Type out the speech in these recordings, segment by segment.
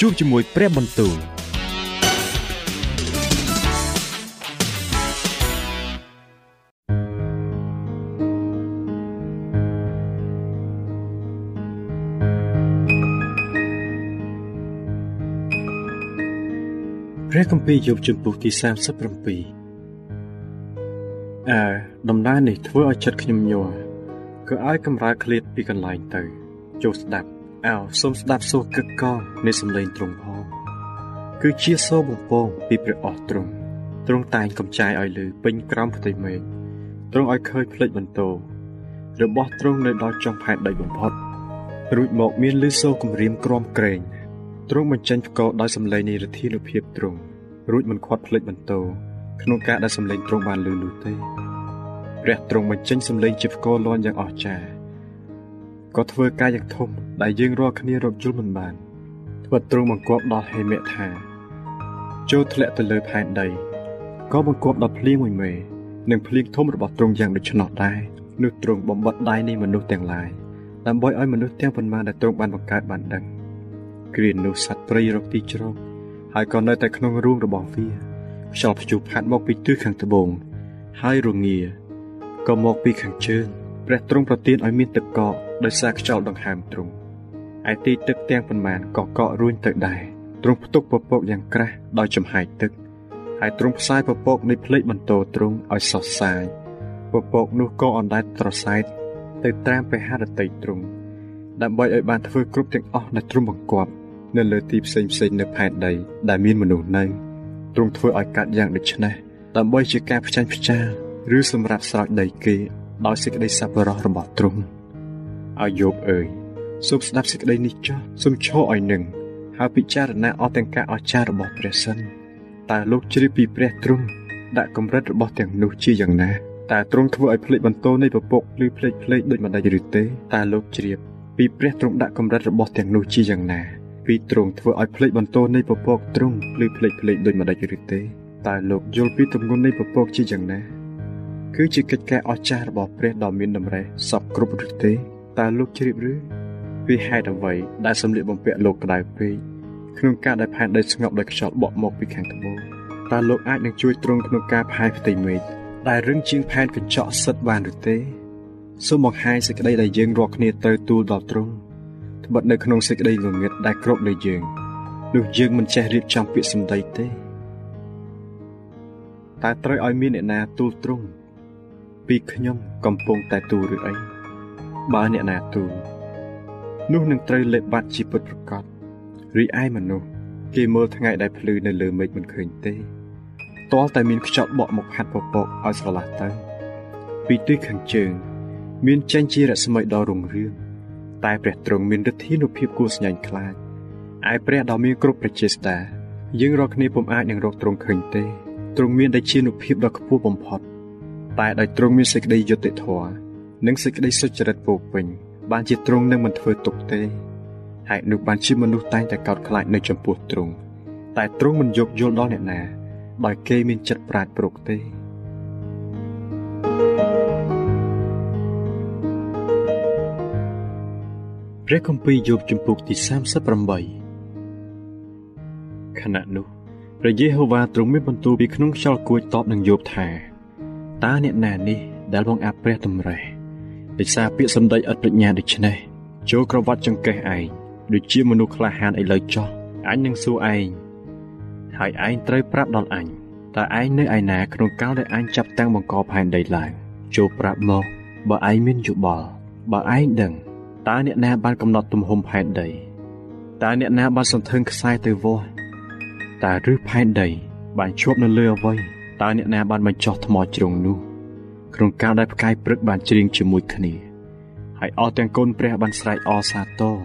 ជួបជាមួយព្រះបន្ទូលព្រះគម្ពីរយោបជំពូកទី37អើដំណើរនេះធ្វើឲ្យចិត្តខ្ញុំញ័រក៏ឲ្យកម្រើឃ្លាតពីកន្លែងទៅចូលស្ដាប់ អោសូមស្ដាប់សូរកឹកកងនៃសំឡេងទ្រង់ផងគឺជាសូរបំពងពីព្រះអស់ទ្រង់ទ្រង់តែងកំចាយឲ្យលើពេញក្រោមផ្ទៃមេឃទ្រង់ឲ្យឃើញផ្លេចបន្ទោរបស់ទ្រង់នៅដល់ចុងផែនដីបំផុតរួចមកមានលឺសូរគំរាមក្រំក្រែងទ្រង់បញ្ចេញផ្គរដោយសម្លេងនៃរធានុភាពទ្រង់រួចមិនខាត់ភ្លេចបន្ទោក្នុងការដែលសម្លេងទ្រង់បានលឺនោះទេព្រះទ្រង់បញ្ចេញសម្លេងជាផ្គរលាន់យ៉ាងអស្ចារ្យ ក៏ធ្វើការយ៉ាងធំដែលយើងរាល់គ្នារកយល់មិនបានធ្វើទ្រង់បង្គាប់ដល់ហេមៈថាចូលធ្លាក់ទៅលើផែនដីក៏បង្គាប់ដល់ភ្លៀងមួយមេនិងភ្លៀងធំរបស់ទ្រង់យ៉ាងដូច្នោះដែរនោះទ្រង់បំបត្តិដៃនៃមនុស្សទាំងឡាយដើម្បីឲ្យមនុស្សទាំងប៉ុន្មានដែលទ្រង់បានបង្កើតបានដឹងគ្រានោះសត្វព្រៃរកទីជ្រកហើយក៏នៅតែក្នុងរូងរបស់វាខ្យល់ព្យុះផាត់មកពីទិសខាងត្បូងហើយរងាក៏មកពីខាងជើង ព្រះទ្រង់ប្រទានឲ្យមានទឹកកកដោយសារខ្យល់ដង្ហើមទ្រង់ឯទីទឹកទាំងប៉ុន្មានក៏កករួញទៅដែរទ្រង់ផ្ទុកពពកយ៉ាងក្រាស់ដោយចំហាយទឹកហើយទ្រង់ផ្សាយពពកនៃភ្លេចបន្ទោទ្រង់ឲ្យសោះសាយពពកនោះក៏អណ្ដែតត្រសែតទៅត្រាំព្រះハរតីទ្រង់ដើម្បីឲ្យបានធ្វើគ្រប់ទាំងអស់ដែលទ្រង់បង្គាប់នៅលើទីផ្សេងផ្សេងនៅផែនដីដែលមានមនុស្សនៅទ្រង់ធ្វើឲ្យកាត់យ៉ាងដូចនេះដើម្បីជាការផ្ចាញ់ផ្ចាលឬសម្រាប់ស្រោចដីគេ ដោយសេចក្តីសប្បុរសរបស់ទ្រង់ឲ្យយោបអើយសូមស្ដាប់សេចក្តីនេះចុះសូមឈរឲ្យនឹងហើយពិចារណាអស់ទាំងការអស្ចារ្យរបស់ព្រះសិនតើលោកជ្រាបពីព្រះទ្រង់ដាក់កម្រិតរបស់ទាំងនោះជាយ៉ាងណាតើទ្រង់ធ្វើឲ្យភ្លេចបន្ទោនៃពពកឬភ្លេចភ្លេចដូចម្ដេចឬទេតើលោកជ្រាបពីព្រះទ្រង់ដាក់កម្រិតរបស់ទាំងនោះជាយ៉ាងណាពីទ្រង់ធ្វើឲ្យភ្លេចបន្ទោនៃពពកទ្រង់ឬភ្លេចភ្លេចដូចម្ដេចឬទេតើលោកយល់ពីទម្ងន់នៃពពកជាយ៉ាងណា គឺជាកិច្ចការអស្ចារ្យរបស់ព្រះដ៏មានតម្រេះសពគ្រប់ឬទេតើលោកជ្រាបឬពីហេតុអ្វីដែលសម្លៀកបំពាក់លោកក្តៅពេកក្នុងការដែលផែនដីស្ងប់ដោយខ្យល់បក់មកពីខាងត្បូងតើលោកអាចនឹងជួយទ្រង់ក្នុងការផែផ្ទៃមេឃដែលរឹងជាងផែនកញ្ចក់សិតបានឬទេសូមបង្ហាញសេចក្តីដែលយើងរាល់គ្នាត្រូវទូលដល់ទ្រង់ត្បិតនៅក្នុងសេចក្តីងងឹតដែលគ្របលើយើងនោះយើងមិនចេះរៀបចំពាក្យសម្ដីទេតើត្រូវឲ្យមានអ្នកណាទូលទ្រង់ ពីខ្ញុំកំពុងតែទូលឬអីបើអ្នកណាទូលនោះនឹងត្រូវលេបបាត់ជាពិតប្រកបរីឯមនុស្សគេមើលថ្ងៃដែលភ្លឺនៅលើមេឃមិនឃើញទេតលតែមានខ្យល់បក់មកហាត់ពពកឲ្យស្រឡះទៅពីទិសខាងជើង មានចេញជារស្មីដ៏រុងរឿងតែព្រះទ្រង់មានឫទ្ធានុភាពគួរស្ញាញ់ខ្លាចឯព្រះដ៏មានគ្រប់ប្រជាស្ដាយើងរាល់គ្នាពុំអាចនឹងរកទ្រង់ឃើញទេទ្រង់មានដែលជានុភាពដ៏ខ្ពស់បំផុត តែដោយទ្រង់មានសេចក្តីយុត្តិធម៌និងសេចក្តីសុចរិតពោពេញបានជាទ្រង់នឹងមិនធ្វើទុកទេហើយនោះបានជាមនុស្សតែងតែកោតខ្លាចនៅចំពោះទ្រង់តែទ្រង់មិនយកយល់ដល់អ្នកណាដោយគេមានចិត្តប្រាជ្ញប្រកទេព្រះគម្ពីរយោបជំពូកទី38ខណៈនោះព្រះយេហូវ៉ាទ្រង់មានបន្ទូលពីក្នុងខ្យល់គួចតបនឹងយោបថា តើអ្នកណានេះដែលបងអាប់ព្រះតម្រេះដោយសារពាក្យសម្ដីឥតប្រាជ្ញាដូច្នេះចូលក្រវត្តចង្កេះឯងដូចជាមនុស្សក្លាហានឥឡូវចោះអញនឹងសួរឯងហើយឯងត្រូវប្រាប់ដល់អញតើឯងនៅឯណាក្នុងកាលដែលអញចាប់តាំងបង្កផែនដីឡើងចូលប្រាប់មកបើឯងមានយោបល់បើឯងដឹងតើអ្នកណាបានកំណត់ទំហំផែនដីតើអ្នកណាបានសន្ធឹងខ្សែទៅវាស់តើឬផែនដីបានជាប់នៅលើអ្វី តើអ្នកណាបានបញ្ចុះថ្មជ្រុងនោះក្នុងកាលដែលផ្កាយព្រឹកបានច្រៀងជាមួយគ្នាហើយអស់ទាំងកូនព្រះបានស្រែកអសាទរ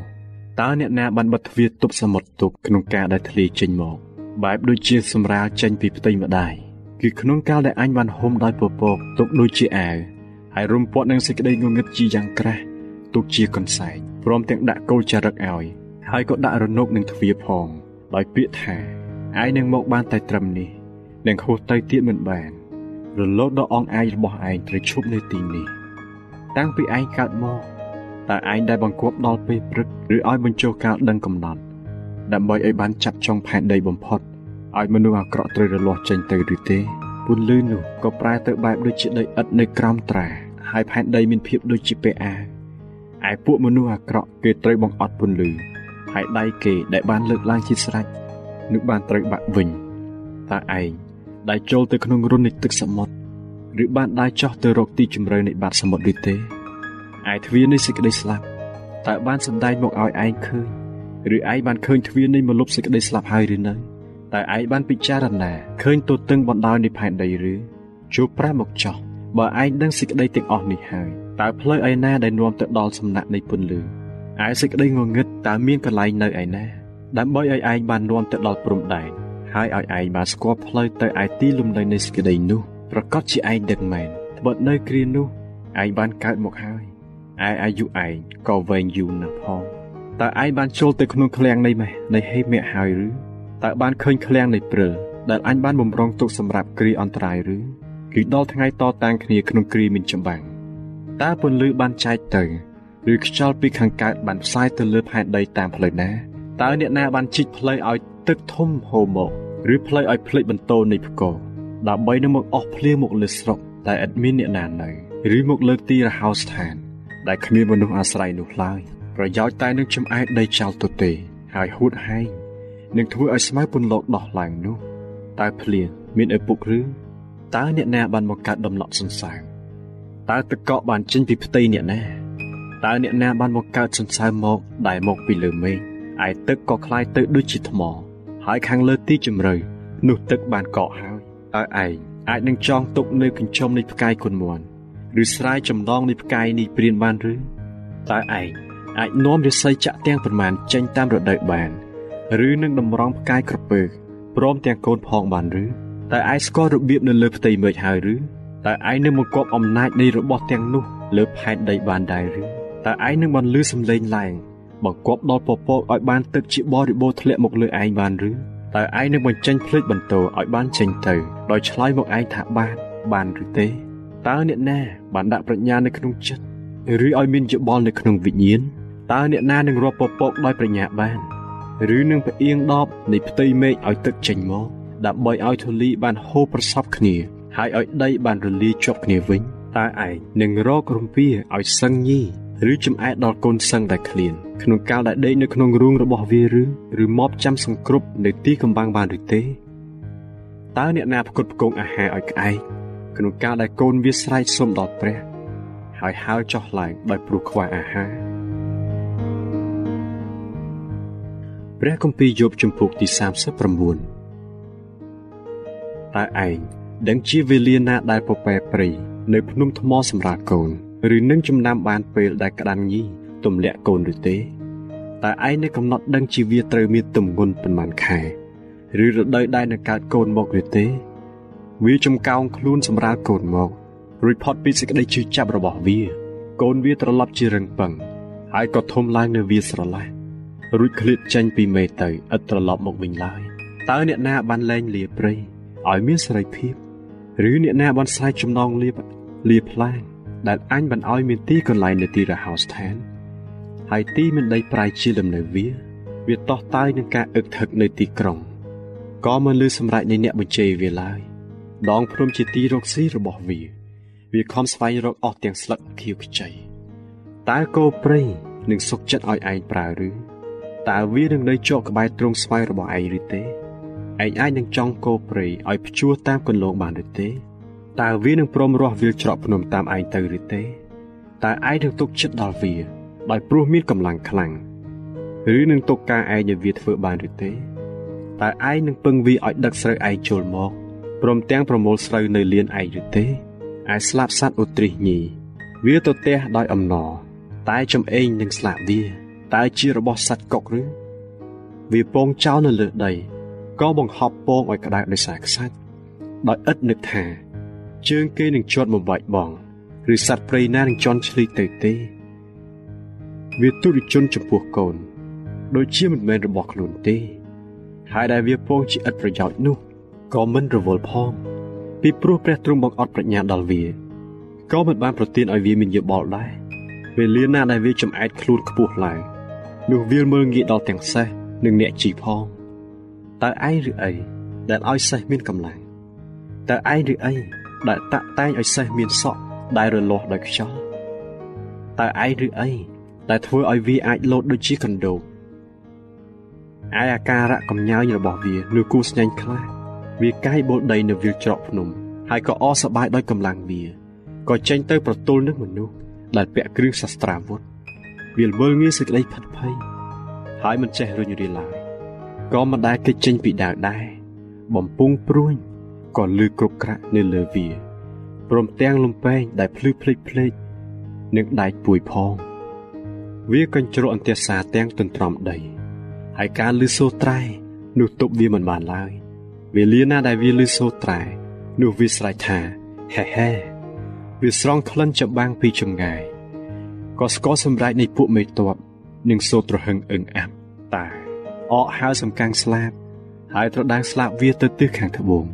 តើអ្នកណាបានបិទទ្វារទប់សមុទ្រទុកក្នុងការដែលធ្លាចេញមកបែបដូចជាសម្រាលចេញពីផ្ទៃម្ដាយគឺក្នុងកាលដែលអញបានហុំដោយពពកទុកដូចជាអាវហើយរុំព័ទ្ធនឹងសេចក្តីងងឹតជាយ៉ាងក្រាស់ទុកជាកន្សែងព្រមទាំងដាក់គោលចារឹកឲ្យហើយក៏ដាក់រនុកនឹងទ្វារផងដោយពាក្យថាឯងនឹងមកបានតែត្រឹមនេះ នឹងហួសទៅទៀតមិនបាន រលត់ដល់អងអាយរបស់ឯងត្រូវឈប់នៅទីនេះតាំងពីឯងកើតមកតើឯងដែលបង្គាប់ដល់ពេលព្រឹកឬឲ្យបញ្ចុះកាលដឹងកំណត់ដើម្បីឲ្យបានចាប់ចុងផែនដីបំផុតឲ្យមនុស្សអាក្រក់ត្រូវរលាស់ចេញទៅឬទេពន្លឺនោះក៏ប្រែទៅបែបដូចជាដីឥដ្ឋនៅក្រោមត្រាហើយផែនដីមានភាពដូចជាពេអាឯពួកមនុស្សអាក្រក់គេត្រូវបង្អត់ពន្លឺហើយដៃគេដែលបានលើកឡើងជាស្រេចនឹងបានត្រូវបាក់វិញតើឯង ដែលចូលទៅក្នុងរន្ធនៃទឹកសមុទ្រឬបានដើរចោះទៅរកទីជម្រៅនៃបាតសមុទ្រឬទេឯទ្វារនៃសេចក្តីស្លាប់តើបានសម្ដែងមកឲ្យឯងឃើញឬឯងបានឃើញទ្វារនៃមលុបសេចក្តីស្លាប់ហើយឬនៅតើឯងបានពិចារណាឃើញទទឹងបណ្ដោយនៃផែនដីឬជួបប្រាមកចោះបើឯងដឹងសេចក្តីទាំងអស់នេះហើយតើផ្លូវឯណាដែលនាំទៅដល់សំណាក់នៃពន្លឺឯសេចក្តីងងឹតតើមានកន្លែងនៅឯណាដើម្បីឲ្យឯងបាននាំទៅដល់ព្រំដែន ហើយឲ្យឯងបានស្គាល់ផ្លូវទៅឯទីលំនៅនៃសេចក្តីនោះប្រកាសជាឯងដឹងមែនត្បិតនៅគ្រានោះឯងបានកើតមកហើយឯអាយុឯងក៏វែងយូរណាស់ផងតើឯងបានចូលទៅក្នុងឃ្លាំងនៃម៉េះនៃហេមៈហើយឬតើបានឃើញឃ្លាំងនៃព្រើដែលអញបានបំរុងទុកសម្រាប់គ្រាអន្តរាយឬគឺដល់ថ្ងៃតតាំងគ្នាក្នុងគ្រាមានចម្បាំងតើពន្លឺបានចែកទៅឬខ្យល់ពីខាងកើតបានផ្សាយទៅលើផែនដីតាមផ្លូវណាតើអ្នកណាបានជីកផ្លូវឲ្យ ទឹកធំហូរមកឬផ្លូវឲ្យភ្លេចបន្ទោនៃផ្គរដើម្បីនឹងមកអស់ភ្លៀងមកលើស្រុកតែឥតមានអ្នកណានៅឬមកលើទីរហោស្ថានដែលគ្មានមនុស្សអាស្រ័យនោះឡើយប្រយោជន៍តែនឹងចំអែតដីចោលទៅទេហើយហួតហែងនឹងធ្វើឲ្យស្មៅពន្លកដោះឡើងនោះតើភ្លៀងមានឪពុកឬតើអ្នកណាបានមកកើតដំណក់សន្សើមតើទឹកកកបានចេញពីផ្ទៃអ្នកណាតើអ្នកណាបានមកកើតសន្សើមមកដែលមកពីលើមេឃឯទឹកក៏คล้ายទៅដូចជាថ្ម ហើយខាងលើទីជម្រៅនោះទឹកបានកកហើយតើឯងអាចនឹងចងទុកនៅកញ្ចុំនៃផ្កាយគុណមន់ឬស្រ័យចំណងនៃផ្កាយនេះព្រានបានឬតើឯងអាចនាំរិស័យចាក់ទាំងប្រមាណចេញតាមរដូវបានឬនឹងតម្រង់ផ្កាយក្រពើព្រមទាំងកូនផងបានឬតើឯងស្គាល់របៀបនៅលើផ្ទៃមេឃហើយឬតើឯងនឹងមកគប់អំណាចនៃរបស់ទាំងនោះលើផែនដីបានដែរឬតើឯងនឹងបន្លឺសំឡេងឡើង បង្កប់ដល់ពពកឲ្យបានទឹកជាបរិបូរធ្លាក់មកលើឯងបានឬតើឯងនឹងបញ្ចេញភ្លេចបន្ទោឲ្យបានចេញទៅដោយឆ្លើយមកឯងថាបានបានឬទេតើអ្នកណាបានដាក់ប្រាជ្ញានៅក្នុងចិត្តឬឲ្យមានយោបល់នៅក្នុងវិញ្ញាណតើអ្នកណានឹងរាប់ពពកដោយប្រាជ្ញាបានឬនឹងផ្អៀងដបនៃផ្ទៃមេឃឲ្យទឹកចេញមកដើម្បីឲ្យធូលីបានហូរប្រសពគ្នាហើយឲ្យដីបានរលាយជាប់គ្នាវិញតើឯងនឹងរករំពាឲ្យសឹងញីឬចំអែតដល់កូនសឹងដែលឃ្លាន ក្នុងកាលដែលដេកនៅក្នុងរូងរបស់វាឬឬមកចាំសង្គ្រប់នៅទីកំបាំងបានឬទេតើអ្នកណាផ្គត់ផ្គង់អាហារឲ្យក្អែកក្នុងកាលដែលកូនវាស្រែកសុំដល់ព្រះ ហើយហើរចុះឡើងដោយព្រោះខ្វះអាហារព្រះគម្ពីរយោបជំពូកទី39តើឯងដឹងជាវេលាណាដែលពពែព្រៃនៅភ្នំថ្មសម្រាប់កូន ឬនឹងចំណាំបានពេលដែលក្តាន់ញី ទម្លាក់កូនឬទេតើឯងនៅកំណត់ដឹងជាវាត្រូវមានទម្ងន់ប៉ុន្មានខែឬរដូវដែលនឹងកើតកូនមកឬទេ វាចំកោងខ្លួនសម្រាប់កូនមករួចផុតពីសេចក្តីជឿចាប់របស់វា កូនវាត្រឡប់ជារឹងប៉ឹងហើយក៏ធំឡើងនៅវាស្រឡះរួចឃ្លាតចេញពីមេទៅឥតត្រឡប់មកវិញឡើយតើអ្នកណាបានលែងលាព្រៃឲ្យមានសេរីភាពឬអ្នកណាបានស្រែកចំណងលាលាផ្លាងដែលអញបានឲ្យមានទីកន្លែងនៅទីរហោស្ថាន ហើយទីមានដីប្រៃជាលំនៅវាវាតោះតាយនឹងការអឹកថឹកនៅទីក្រុងក៏មិនលឺសម្រេចនៃអ្នកបញ្ជេរវាឡើយដងព្រំជាទីរកស៊ីរបស់វា វាខំស្វែងរកអស់ទាំងស្លឹកខៀវខ្ចីតើគោព្រៃនឹងសុកចិត្តឲ្យឯងប្រើឬតើវានឹងនៅជាប់ក្បែរទ្រង់ស្វ័យរបស់ឯងឬទេឯងអាចនឹងចង់កោព្រៃឲ្យព្យួរតាមគន្លងបានឬទេតើវានឹងព្រមរស់វាលច្រកភ្នំតាមឯងទៅឬទេតើឯងនឹងទុកចិត្តដល់វា ដោយព្រោះមានកម្លាំងខ្លាំងឬនឹងទុកការឯងឲ្យវាធ្វើបានឬទេតើឯងនឹងពឹងវាឲ្យដឹកស្រូវឯងចូលមកព្រមទាំងប្រមូលស្រូវនៅលៀនឯងឬទេឯស្លាប់សត្វឧទ្រិះញីវាទៅទះដោយអំណរតែចំអេងនឹងស្លាប់វាតើជារបស់សត្វកុកឬវាពងចោលនៅលើដីក៏បង្ហប់ពងឲ្យក្តៅដោយសារខ្សាច់ដោយឥតនឹកថាជើងគេនឹងជាប់បំបាច់បងឬសត្វព្រៃណានឹងជន់ឈ្លីទៅទេ វាទុរិជនចំពោះកូន ដូចជាមិនមែនរបស់ខ្លួនទេ ហើយដែលវាពងជាឥតប្រយោជន៍នោះក៏មិនរវល់ផង ពីព្រោះព្រះទ្រង់បង្អត់ប្រាជ្ញាដល់វាក៏មិនបានប្រទានឲ្យវាមានយោបល់ដែរវេលាណាដែលវាចំអែតខ្លួនខ្ពស់ឡើងនោះវាមើលងាយដល់ទាំងសេះនិងអ្នកជីផងតើឯងឬអីដែលឲ្យសេះមានកម្លាំងតើឯងឬអីដែលតាក់តែងឲ្យសេះមានសក់ដែលរលាស់ដោយខ្យល់តើឯងឬអី ដែលធ្វើឲ្យវាអាចលោតដូចជាកណ្ដូបឯអាការៈកំញើញរបស់វានៅគូស្ញែងខ្លះវាកាយបុលដីនៅវាលច្រកភ្នំហើយក៏អសប្បាយដោយកម្លាំងវាក៏ចេញទៅប្រទល់នឹងមនុស្សដែលពាក់គ្រឿងសាស្ត្រាវុធវាលមើលងាយសេចក្តីផិតភ័យហើយមិនចេះរុញរាឡើយក៏មិនដែលគេចចេញពីដាវដែរបំពង់ព្រួញក៏លឺគ្រប់ក្រាក់នៅលើវាព្រមទាំងលំពេងដែលភ្លឺភ្លេចភ្លេចនិងដែកពួយផង វាកញ្ជ្រក់អន្ទះសាទាំងទន្ទ្រាំដីហើយការលឺសូរត្រែនោះទប់វាមិនបានឡើយវេលាណាដែលវាលឺសូរត្រែនោះវាស្រែកថាហេហេវាស្រង់ក្លិនច្បាំងពីចម្ងាយក៏ស្គាល់សម្រែកនៃពួកមេតបនិងសូរត្រហឹងអឹងអាប់តាអកហៅសំកាំងស្លាប់ហើយត្រដាងស្លាប់វាទៅទិសខាងត្បូង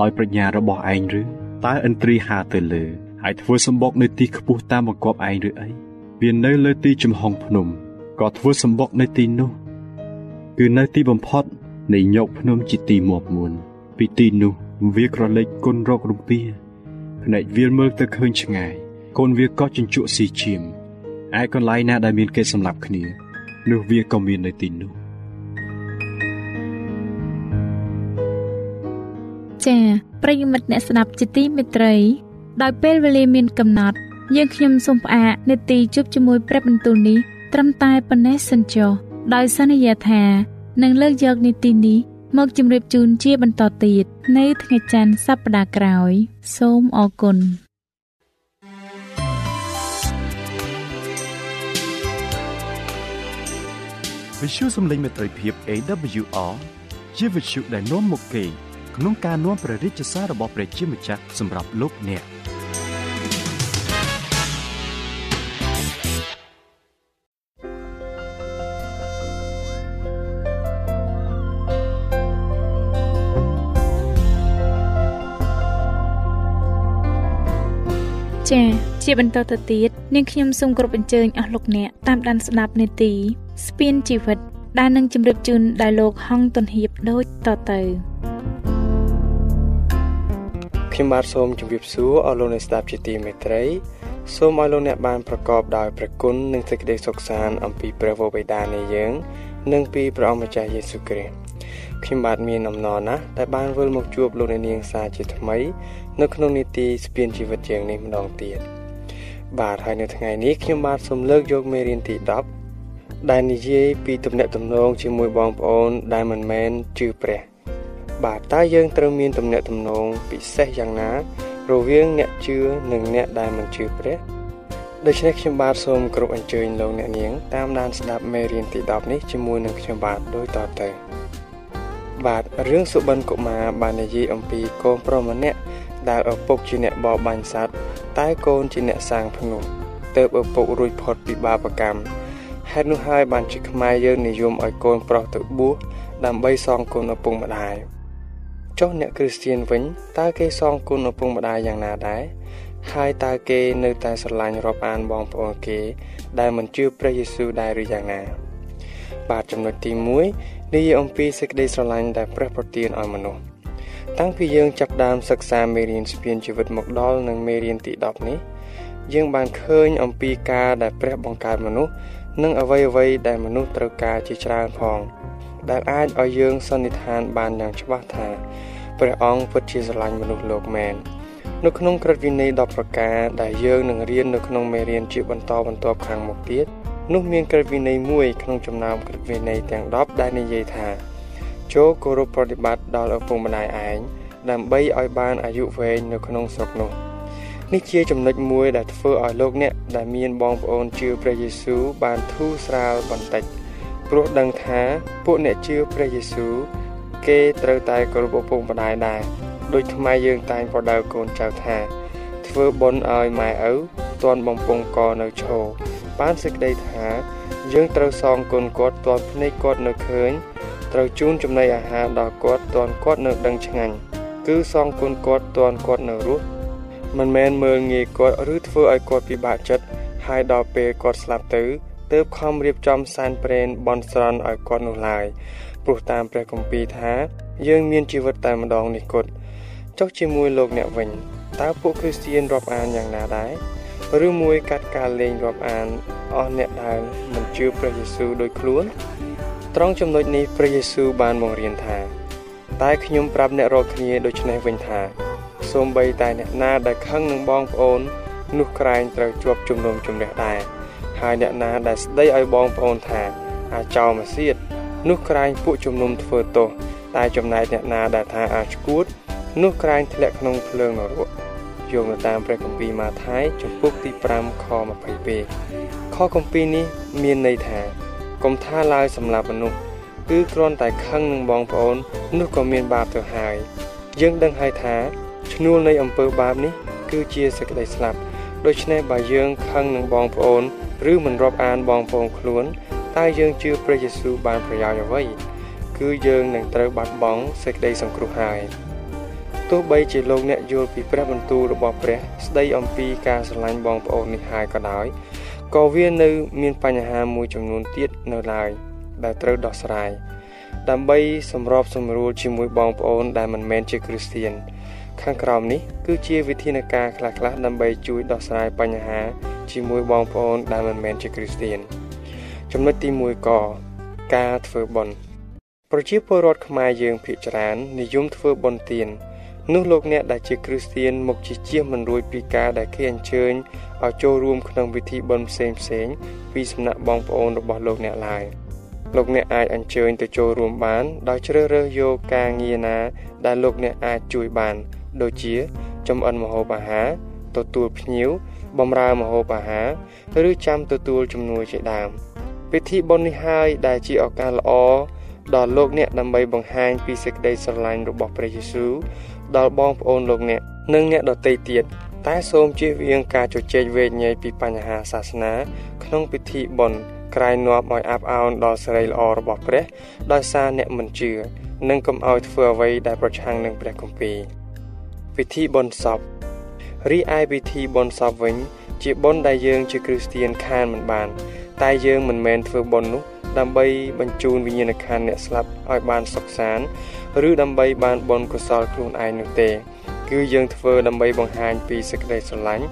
ដោយប្រាជ្ញារបស់ឯងឬតើឥន្ទ្រីហើទៅលើហើយធ្វើសម្បុកនៅទីខ្ពស់តាមបង្គាប់ឯងឬអី វានៅលើទីចំហុងភ្នំក៏ធ្វើសម្បុកនៅទីនោះ គឺនៅទីបំផុតនៃញោកភ្នំជាទីមាប់មួនពីទីនោះវាក្រឡេកគុណរករំពាភ្នែកវាមើលទៅឃើញឆ្ងាយកូនវាក៏ជញ្ជក់ស៊ីឈាមឯកន្លែងណាដែលមានគេសម្លាប់គ្នានោះវាក៏មាននៅទីនោះចា៎ប្រិយមិត្តអ្នកស្ដាប់ជាទីមេត្រី ដោយពេលវេលាមានកំណត់ យើងខ្ញុំសូមផ្អាកនេតិជប់ជាមួយព្រះបន្ទូលនេះត្រឹមតែប៉ុណ្ណេះសិនចុះដោយសន្យាថានឹងលើកយកនីតិនេះមកជម្រាបជូនជាបន្តទៀតនៅថ្ងៃច័ន្ទសប្តាហ៍ក្រោយ សូមអរគុណវិទ្យុសំឡេងមេត្រីភាព AWR ជាវិទ្យុដែលនាំមកពីក្នុងការនាំព្រះរាជសាររបស់ព្រះជាម្ចាស់សម្រាប់លោកអ្នក។ ជាបន្តទៅទៀតនាងខ្ញុំសូមគោរពអញ្ជើញអស់លោកអ្នកតាមដានស្ដាប់នេតិស្ពានជីវិត ដែលនឹងជម្រាបជូនដល់លោកហងតុនហៀបដូចតទៅខ្ញុំបាទសូមជម្រាបសួរអស់លោកអ្នកស្ដាប់ជាទីមេត្រីសូមឲ្យលោកអ្នកបានប្រកបដោយព្រះគុណនិងសេចក្តីសុខសាន្តអំពីព្រះវរបិតានៃយើង និងពីព្រះអម្ចាស់យេស៊ូវគ្រីស្ទខ្ញុំបាទមានអំណរណាស់ដែលបានវិលមកជួបលោកអ្នកនាងសាជាថ្មី នៅក្នុងនីតិស្ពានជីវិតយើងនេះម្ដងទៀត បាទហើយនៅថ្ងៃនេះខ្ញុំបាទសូមលើកយកមេរៀនទី10ដែលនិយាយពីទំនាក់ទំនងជាមួយបងប្អូនដែលមិនមែនជឿព្រះ បាទតើយើងត្រូវមានទំនាក់ទំនងពិសេសយ៉ាងណា រវាងអ្នកជឿនិងអ្នកដែលមិនជឿព្រះដូច្នេះខ្ញុំបាទសូមគោរពអញ្ជើញលោកអ្នកនាងតាមដានស្ដាប់មេរៀនទី10នេះជាមួយនឹងខ្ញុំបាទដូចតទៅបាទរឿងសុបិនកុមារបាននិយាយអំពីកូនប្រុសម្នាក់ ដែលឪពុកជាអ្នកបរបាញ់សត្វតែកូនជាអ្នកសាងភ្នំទើបឪពុករួចផុតពីបាបកម្មហេតុនោះហើយបានជាខ្មែរយើងនិយមឲ្យកូនប្រុសទៅបួសដើម្បីសងគុណឪពុកម្ដាយចុះអ្នកគ្រីស្ទានវិញតើគេសងគុណឪពុកម្ដាយយ៉ាងណាដែរហើយតើគេនៅតែស្រឡាញ់រាប់អានបងប្អូនគេ ដែលមិនជឿព្រះយេស៊ូវដែរឬយ៉ាងណា បាទចំណុចទី1និយាយអំពីសេចក្តីស្រឡាញ់ដែលព្រះប្រទានឲ្យមនុស្ស តាំងពីយើងចាប់ផ្ដើមសិក្សាមេរៀនស្ពានជីវិតមកដល់នឹងមេរៀនទី10នេះយើងបានឃើញអំពីការដែលព្រះបង្កើតមនុស្សនិងអ្វីអ្វីដែលមនុស្សត្រូវការជាច្រើនផង ដែលអាចឲ្យយើងសន្និដ្ឋានបានយ៉ាងច្បាស់ថាព្រះអង្គពិតជាស្រឡាញ់មនុស្សលោកមែននៅក្នុងក្រឹតវិន័យ10ប្រការដែលយើងនឹងរៀននៅក្នុងមេរៀនជាបន្តបន្ទាប់ខាងមុខទៀតនោះមានក្រឹតវិន័យមួយក្នុងចំណោមក្រឹតវិន័យទាំង10ដែលនិយាយថា ចូលគោរពប្រតិបត្តិដល់ឪពុកម្ដាយឯងដើម្បីឲ្យបានអាយុវែងនៅក្នុងស្រុកនោះនេះជាចំណុចមួយដែលធ្វើឲ្យលោកអ្នកដែលមានបងប្អូនជឿព្រះយេស៊ូវបានធូរស្រាលបន្តិចព្រោះដឹងថាពួកអ្នកជឿព្រះយេស៊ូវគេត្រូវតែគោរពឪពុកម្ដាយដែរដូចថ្មយើងតែងប្រដៅកូនចៅថា ធ្វើបុណ្យឲ្យម៉ែឪទាន់បំពង់កនៅឈរបានសេចក្តីថា យើងត្រូវសងគុណគាត់ទាន់ភ្នែកគាត់នៅឃើញ ត្រូវជូនចំណីអាហារដល់គាត់ទាន់គាត់នៅដឹងឆ្ងាញ់គឺសងគុណគាត់ទាន់គាត់នៅរស់មិនមែនមើលងាយគាត់ឬធ្វើឲ្យគាត់ពិបាកចិត្តហើយដល់ពេលគាត់ស្លាប់ទៅទើបខំរៀបចំសែនព្រេនបន់ស្រន់ឲ្យគាត់នោះឡើយព្រោះតាមព្រះគម្ពីរថា យើងមានជីវិតតែម្ដងនេះគត់ចុះជាមួយលោកអ្នកវិញតើពួកគ្រីស្ទានរាប់អានយ៉ាងណាដែរឬមួយកាត់ការលេងរាប់អានអស់អ្នកដែលមិនជឿព្រះយេស៊ូវដោយខ្លួន ត្រង់ចំណុចនេះព្រះយេស៊ូវបានបង្រៀនថា តែខ្ញុំប្រាប់អ្នករាល់គ្នាដូច្នេះវិញថាសូម្បីតែអ្នកណាដែលខឹងនឹងបងប្អូន នោះក្រែងត្រូវជាប់ជំនុំជម្រះដែរហើយអ្នកណាដែលស្ដីឲ្យបងប្អូនថាអាចោមកសៀតនោះក្រែងពួកជំនុំធ្វើទោសតែចំណែកអ្នកណាដែលថាអាចឈួត នោះក្រែងធ្លាក់ក្នុងភ្លើងនរកយោងទៅតាមព្រះគម្ពីរម៉ាថាយចំពុកទី5ខ22ខគម្ពីរនេះមានន័យថា កុំថាឡើយសម្រាប់មនុស្សគឺគ្រាន់តែខឹងនឹងបងប្អូននោះក៏មានបាបទៅហើយយើងដឹងហើយថាឈ្នួលនៃអំពើបាបនេះ គឺជាសេចក្តីស្លាប់ដូច្នេះបើយើងខឹងនឹងបងប្អូនឬមិនរាប់អានបងប្អូនខ្លួនតើយើងជឿព្រះយេស៊ូវបានប្រយោជន៍អ្វីគឺយើងនឹងត្រូវបាត់បង់សេចក្តីសង្គ្រោះហើយទោះបីជាលោកអ្នកយល់ពីព្រះបន្ទូលរបស់ព្រះ ស្ដីអំពីការស្រឡាញ់បងប្អូននេះហើយក៏ដោយ ក៏វានៅមានបញ្ហាមួយចំនួនទៀតនៅឡើយដែលត្រូវដោះស្រាយដើម្បីសម្របសម្រួលជាមួយបងប្អូនដែលមិនមែនជាគ្រីស្ទានខាងក្រោមនេះគឺជាវិធានការខ្លះៗដើម្បីជួយដោះស្រាយបញ្ហាជាមួយបងប្អូនដែលមិនមែនជាគ្រីស្ទានចំណុចទី1កការធ្វើបុណ្យប្រជាពលរដ្ឋខ្មែរយើងភាគច្រើននិយមធ្វើបុណ្យទាន នោះលោកអ្នកដែលជាគ្រីស្ទានមកជាជៀសមិនរួចពីការដែលគេអញ្ជើញឲ្យចូលរួមក្នុងពិធីបុណ្យផ្សេងផ្សេងពីសំណាក់បងប្អូនរបស់លោកអ្នកឡើយលោកអ្នកអាចអញ្ជើញទៅចូលរួមបាន ដោយជ្រើសរើសយកការងារណា ដែលលោកអ្នកអាចជួយបាន ដូចជាចំអិនម្ហូបអាហារទទួលភ្ញៀវបម្រើម្ហូបអាហារឬចាំទទួលជំនួយជាដើមពិធីបុណ្យនេះហើយដែលជាឱកាសល្អ ដល់លោកអ្នកដើម្បីបង្ហាញពីសេចក្តីស្រឡាញ់របស់ព្រះយេស៊ូវដល់បងប្អូនលោកអ្នកនិងអ្នកដទៃទៀតតែសូមជៀសវាងការជជែកវែកញែកពីបញ្ហាសាសនា ក្នុងពិធីបុណ្យក្រែងនាំឲ្យអាប់អោនដល់សេរីល្អរបស់ព្រះ ដោយសារអ្នកមិនជឿនិងកុំឲ្យធ្វើអ្វីដែលប្រឆាំងនឹងព្រះគម្ពីរពិធីបុណ្យសពរីឯពិធីបុណ្យសពវិញ ជាបុណ្យដែលយើងជាគ្រីស្ទានខានមិនបាន តែយើងមិនមែនធ្វើបុណ្យនោះ ដើម្បីបញ្ជូនវិញ្ញាណក្ខន្ធអ្នកស្លាប់ឲ្យបានសុខសាន្តឬដើម្បីបានបុណ្យកុសលខ្លួនឯងនោះទេ គឺយើងធ្វើដើម្បីបង្ហាញពីសេចក្តីស្រឡាញ់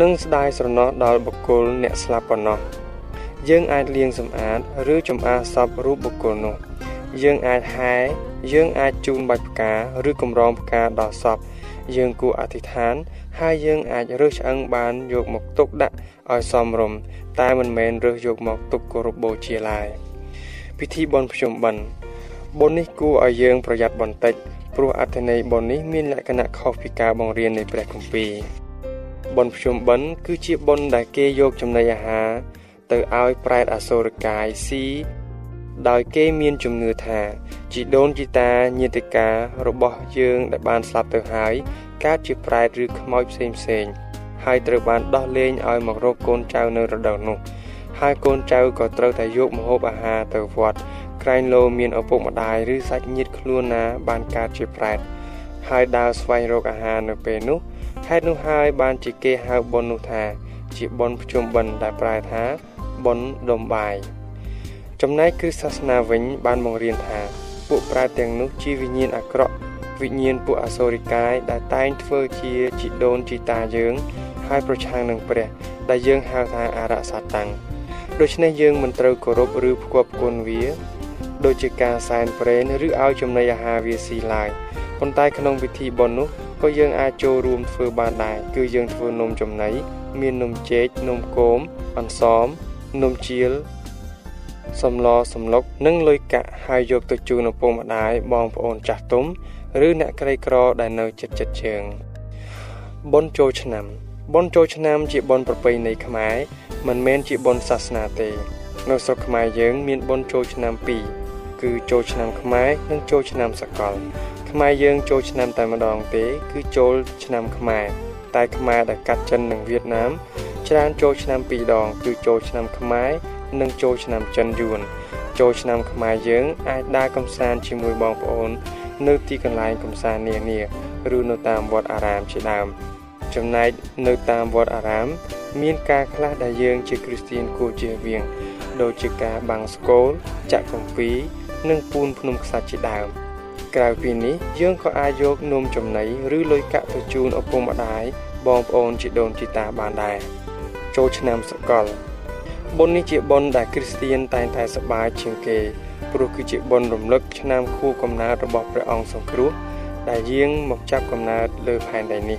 និងស្ដាយស្រណោះដល់បុគ្គលអ្នកស្លាប់ប៉ុណ្ណោះយើងអាចលាងសម្អាតឬចម្អាសពរូបបុគ្គលនោះ យើងអាចហែយើងអាចជូនបាច់ផ្កាឬកម្រងផ្កាដល់សពយើងគួរអធិដ្ឋាន ហើយយើងអាចរើសឆ្អឹងបានយកមកទុកដាក់ ឲ្យសមរម្យតែមិនមែនរើសយកមកទុកគោរពបូជាឡើយពិធីបុណ្យភ្ជុំបិណ្ឌបុណ្យនេះគួរឲ្យយើងប្រយ័ត្នបន្តិចព្រោះអត្ថន័យបុណ្យនេះមានលក្ខណៈខុសពីការបង្រៀននៃព្រះគម្ពីរបុណ្យភ្ជុំបិណ្ឌគឺជាបុណ្យដែលគេយកចំណីអាហារទៅឲ្យប្រែតអសូរកាយស៊ីដោយគេមានជំនឿថាជីដូនជីតាញាតិការបស់យើងដែលបានស្លាប់ទៅហើយកើតជាប្រែតឬខ្មោចផ្សេងផ្សេង ហើយត្រូវបានដោះលែងឲ្យមករកកូនចៅនៅរដូវនោះហើយកូនចៅក៏ត្រូវតែយកម្ហូបអាហារទៅវត្តក្រែងលោមានឪពុកម្ដាយឬសាច់ញាតិខ្លួនណាបានកើតជាប្រែតហើយដើរស្វែងរកអាហារនៅពេលនោះហេតុនោះហើយបានជាគេហៅបុណ្យនោះថា ជាបុណ្យភ្ជុំបិណ្ឌដែលប្រែថាបុណ្យដុំបាយចំណែកគ្រិស្តសាសនាវិញ បានបង្រៀនថា ពួកប្រែទាំងនោះជាវិញ្ញាណអាក្រក់វិញ្ញាណពួកអសូរិកាយដែលតែងធ្វើជាជីដូនជីតាយើង ហើយប្រឆាំងនឹងព្រះ ដែលយើងហៅថាអរសាតាំងដូច្នេះយើងមិនត្រូវគោរពឬផ្គប់គុណវា ដូចជាការសែនព្រេនឬឲ្យចំណីអាហារវាស៊ីឡើយប៉ុន្តែក្នុងពិធីបុណ្យនោះក៏យើងអាចចូលរួមធ្វើបានដែរគឺយើងធ្វើនំចំណីមាននំចេកនំគោមអន្សមនំជៀលសំឡសំឡុកនិងលុយកាក់ហើយយកទៅជូនឪពុកម្ដាយបងប្អូនចាស់ទុំ ឬអ្នកក្រីក្រដែលនៅជិតជិតជើងបុណ្យចូលឆ្នាំ បុណ្យចូលឆ្នាំជាបុណ្យប្រពៃណីខ្មែរមិនមែនជាបុណ្យសាសនាទេ នៅស្រុកខ្មែរយើងមានបុណ្យចូលឆ្នាំ2គឺចូលឆ្នាំខ្មែរនិងចូលឆ្នាំសកល ខ្មែរយើងចូលឆ្នាំតែម្ដងទេ គឺចូលឆ្នាំខ្មែរតែខ្មែរដែលកាត់ចិននិងវៀតណាមច្រើនចូលឆ្នាំ2ដង គឺចូលឆ្នាំខ្មែរនិងចូលឆ្នាំចិនយួនចូលឆ្នាំខ្មែរយើងអាចដើរកំសាន្តជាមួយបងប្អូន នៅទីកន្លែងកំសាន្តនានាឬនៅតាមវត្តអារាមជាដើម ចំណែកនៅតាមវត្តអារាម មានការខ្លះដែលយើងជាគ្រីស្ទានគួរជៀសវាង ដូចជាការបាំងស្គលចាក់កំពីនិងពូនភ្នំខ្សាច់ជាដើមក្រៅពីនេះយើងក៏អាចយកនំចំណីឬលុយកាក់ទៅជូនឪពុកម្ដាយបងប្អូនជីដូនជីតាបានដែរចូលឆ្នាំសកលបុណ្យនេះជាបុណ្យដែលគ្រីស្ទានតែងតែសប្បាយជាងគេព្រោះគឺជាបុណ្យរំលឹកឆ្នាំខួបកំណើតរបស់ព្រះអង្គសង្គ្រោះដែលយាងមកចាប់កំណើតលើផែនដីនេះ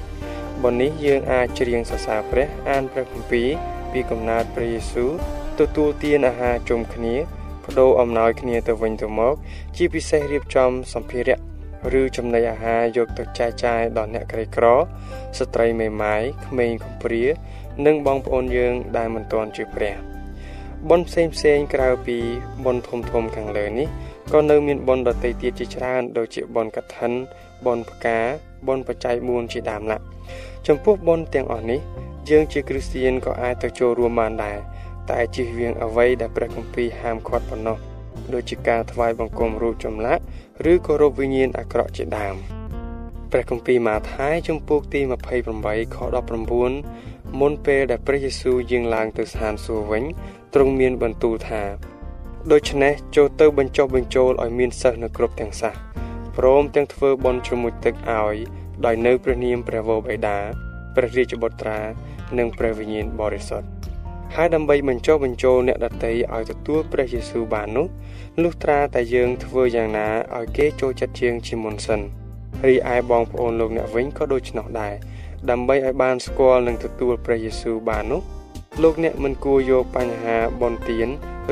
បុណ្យនេះយើងអាចច្រៀងសរសើរព្រះ អានព្រះគម្ពីរពីកំណើតព្រះយេស៊ូវទទួលទានអាហារជុំគ្នាបដូរអំណោយគ្នាទៅវិញទៅមក ជាពិសេសរៀបចំសម្ភារៈឬចំណីអាហារយកទៅចែកចាយដល់អ្នកក្រីក្រ ស្ត្រីមេម៉ាយក្មេងកំព្រា និងបងប្អូនយើងដែលមិនទាន់ជឿព្រះបុណ្យផ្សេងផ្សេងក្រៅពីបុណ្យធំធំខាងលើនេះ ក៏នៅមានបុណ្យដទៃទៀតជាច្រើនដូចជាបុណ្យកឋិនបុណ្យផ្កាបុណ្យបច្ច័យ4ជាដើមឡាចំពោះបុណ្យទាំងអស់នេះ យើងជាគ្រីស្ទានក៏អាចទៅចូលរួមបានដែរតែជិះវៀងអ្វីដែលព្រះគម្ពីរហាមឃាត់ប៉ុណ្ណោះដូចជាការថ្វាយបង្គំរូបចម្លាក់ឬគោរពវិញ្ញាណអាក្រក់ជាដើមព្រះគម្ពីរម៉ាថាយជំពូកទី28ខ19មុនពេលដែលព្រះយេស៊ូវយាងឡើងទៅស្ថានសួគ៌វិញទ្រង់មានបន្ទូលថា ដូច្នេះចូលទៅបញ្ចុះបញ្ចូលឲ្យមានសិស្សនៅគ្រប់ទាំងសាសព្រមទាំងធ្វើបន់ជ្រមុជទឹកឲ្យដោយនៅព្រះនាមព្រះវរបិតាព្រះរាជបុត្រា និងព្រះវិញ្ញាណបរិសុទ្ធហើយដើម្បីបញ្ចុះបញ្ចូលអ្នកដតីឲ្យទទួលព្រះយេស៊ូវបាននោះលុះត្រាតែយើងធ្វើយ៉ាងណាឲ្យគេចូលចិត្តជាងជាមុនសិនរីឯបងប្អូនលោកអ្នកវិញក៏ដូច្នោះដែរដើម្បីឲ្យបានស្គាល់និងទទួលព្រះយេស៊ូវបាននោះលោកអ្នកមិនគួរយកបញ្ហាបនទៀន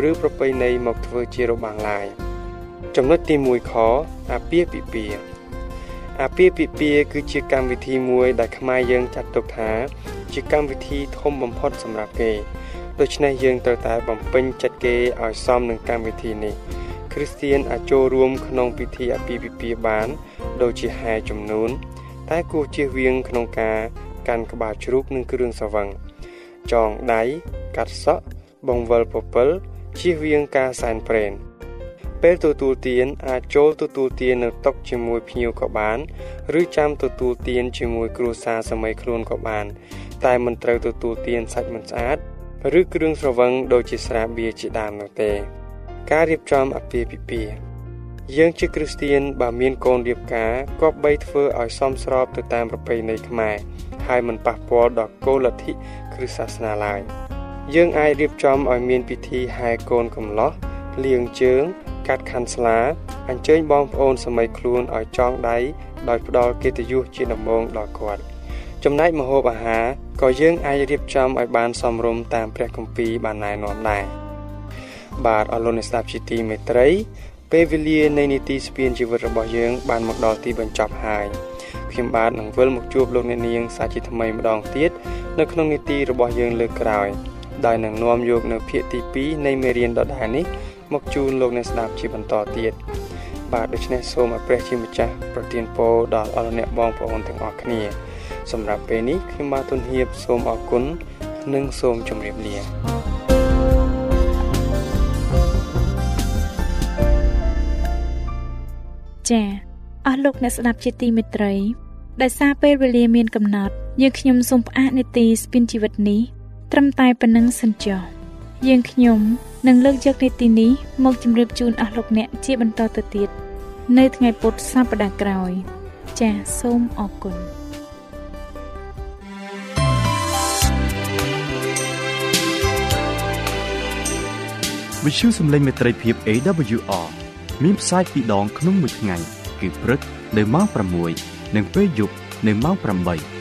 ឬប្រពៃណីមកធ្វើជារបាំងឡាយចំណុចទី1ខអាពាហ៍ពិពាហ៍អាពាហ៍ពិពាហ៍គឺជាកម្មវិធីមួយដែលខ្មែរយើងចាត់ទុកថា ជាកម្មវិធីធំបំផុតសម្រាប់គេដូច្នេះយើងត្រូវតែបំពេញចិត្តគេឲ្យសមនឹងកម្មវិធីនេះគ្រីស្ទៀនអាចចូលរួមក្នុងពិធីអាពាហ៍ពិពាហ៍បាន ដូចជាហែចំនួនតែគួរជៀសវាងក្នុងការកាន់ក្បាលជ្រូកនិងគ្រឿងស្រវឹងចងដៃកាត់សក់បង្វិលពពិល ជៀសវាងការសែនព្រេនពេលទទួលទានអាចចូលទទួលទាននៅតុជាមួយភ្ញៀវក៏បាន ឬចាំទទួលទានជាមួយគ្រួសារសម័យខ្លួនក៏បាន តែមិនត្រូវទទួលទានសាច់មិនស្អាត ឬគ្រឿងស្រវឹងដូចជាស្រាបៀរជាដើមនោះទេ ការរៀបចំអាពាហ៍ពិពាហ៍យើងជាគ្រីស្ទៀនបើមានកូនរៀបការគប្បីធ្វើឲ្យសមស្របទៅតាមប្រពៃណីខ្មែរហើយមិនប៉ះពាល់ដល់គោលលទ្ធិគ្រឹះសាសនាឡើយ យើងអាចរៀបចំឲ្យមានពិធីហែកូនកំឡោះលាងជើង កាត់ខាន់ស្លា អញ្ជើញបងប្អូនសម័យខ្លួនឲ្យចងដៃដោយផ្ដល់កិត្តិយសជាដំបូងដល់គាត់ចំណែកម្ហូបអាហារក៏យើងអាចរៀបចំឲ្យបានសមរម្យតាមព្រះគម្ពីរបានណែនាំដែរបាទអរលោកអ្នកស្ដាប់ជាទីមេត្រី ពេលវេលានៃនីតិស្ពានជីវិតរបស់យើង បានមកដល់ទីបញ្ចប់ហើយខ្ញុំបាទនឹងវិលមកជួបលោកអ្នកនាងសាជាថ្មីម្ដងទៀតនៅក្នុងនីតិរបស់យើងលើកក្រោយ ដោយនឹងនាំយកនៅភាគទី2នៃមេរៀនដដែលនេះមកជូនលោកអ្នកស្ដាប់ជាបន្តទៀតបាទដូច្នេះសូមឲ្យព្រះជាម្ចាស់ប្រទានពរដល់អស់អ្នកបងប្អូនទាំងអស់គ្នា សម្រាប់ពេលនេះខ្ញុំបាទទុនហៀបសូមអរគុណនិងសូមជម្រាបលាចា៎អស់លោកអ្នកស្ដាប់ជាទីមេត្រីដោយសារពេលវេលាមានកំណត់យើងខ្ញុំសូមផ្អាកនីតិស្ពីនជីវិតនេះ ត្រឹមតែប៉ុណ្្នឹងសិនចុះយើងខ្ញុំនឹងលើកយកនីតិនេះមកជម្រាបជូនអស់លោកអ្នកជាបន្តទៅទៀតនៅថ្ងៃពុធសប្តាហ៍ក្រោយ ចាសសូមអរគុណវិទ្យុសំឡេងមេត្រីភាព AWR មានផ្សាយពីរដងក្នុងមួយថ្ងៃ គឺព្រឹកនៅម៉ោង6និងពេលយប់នៅម៉ោង8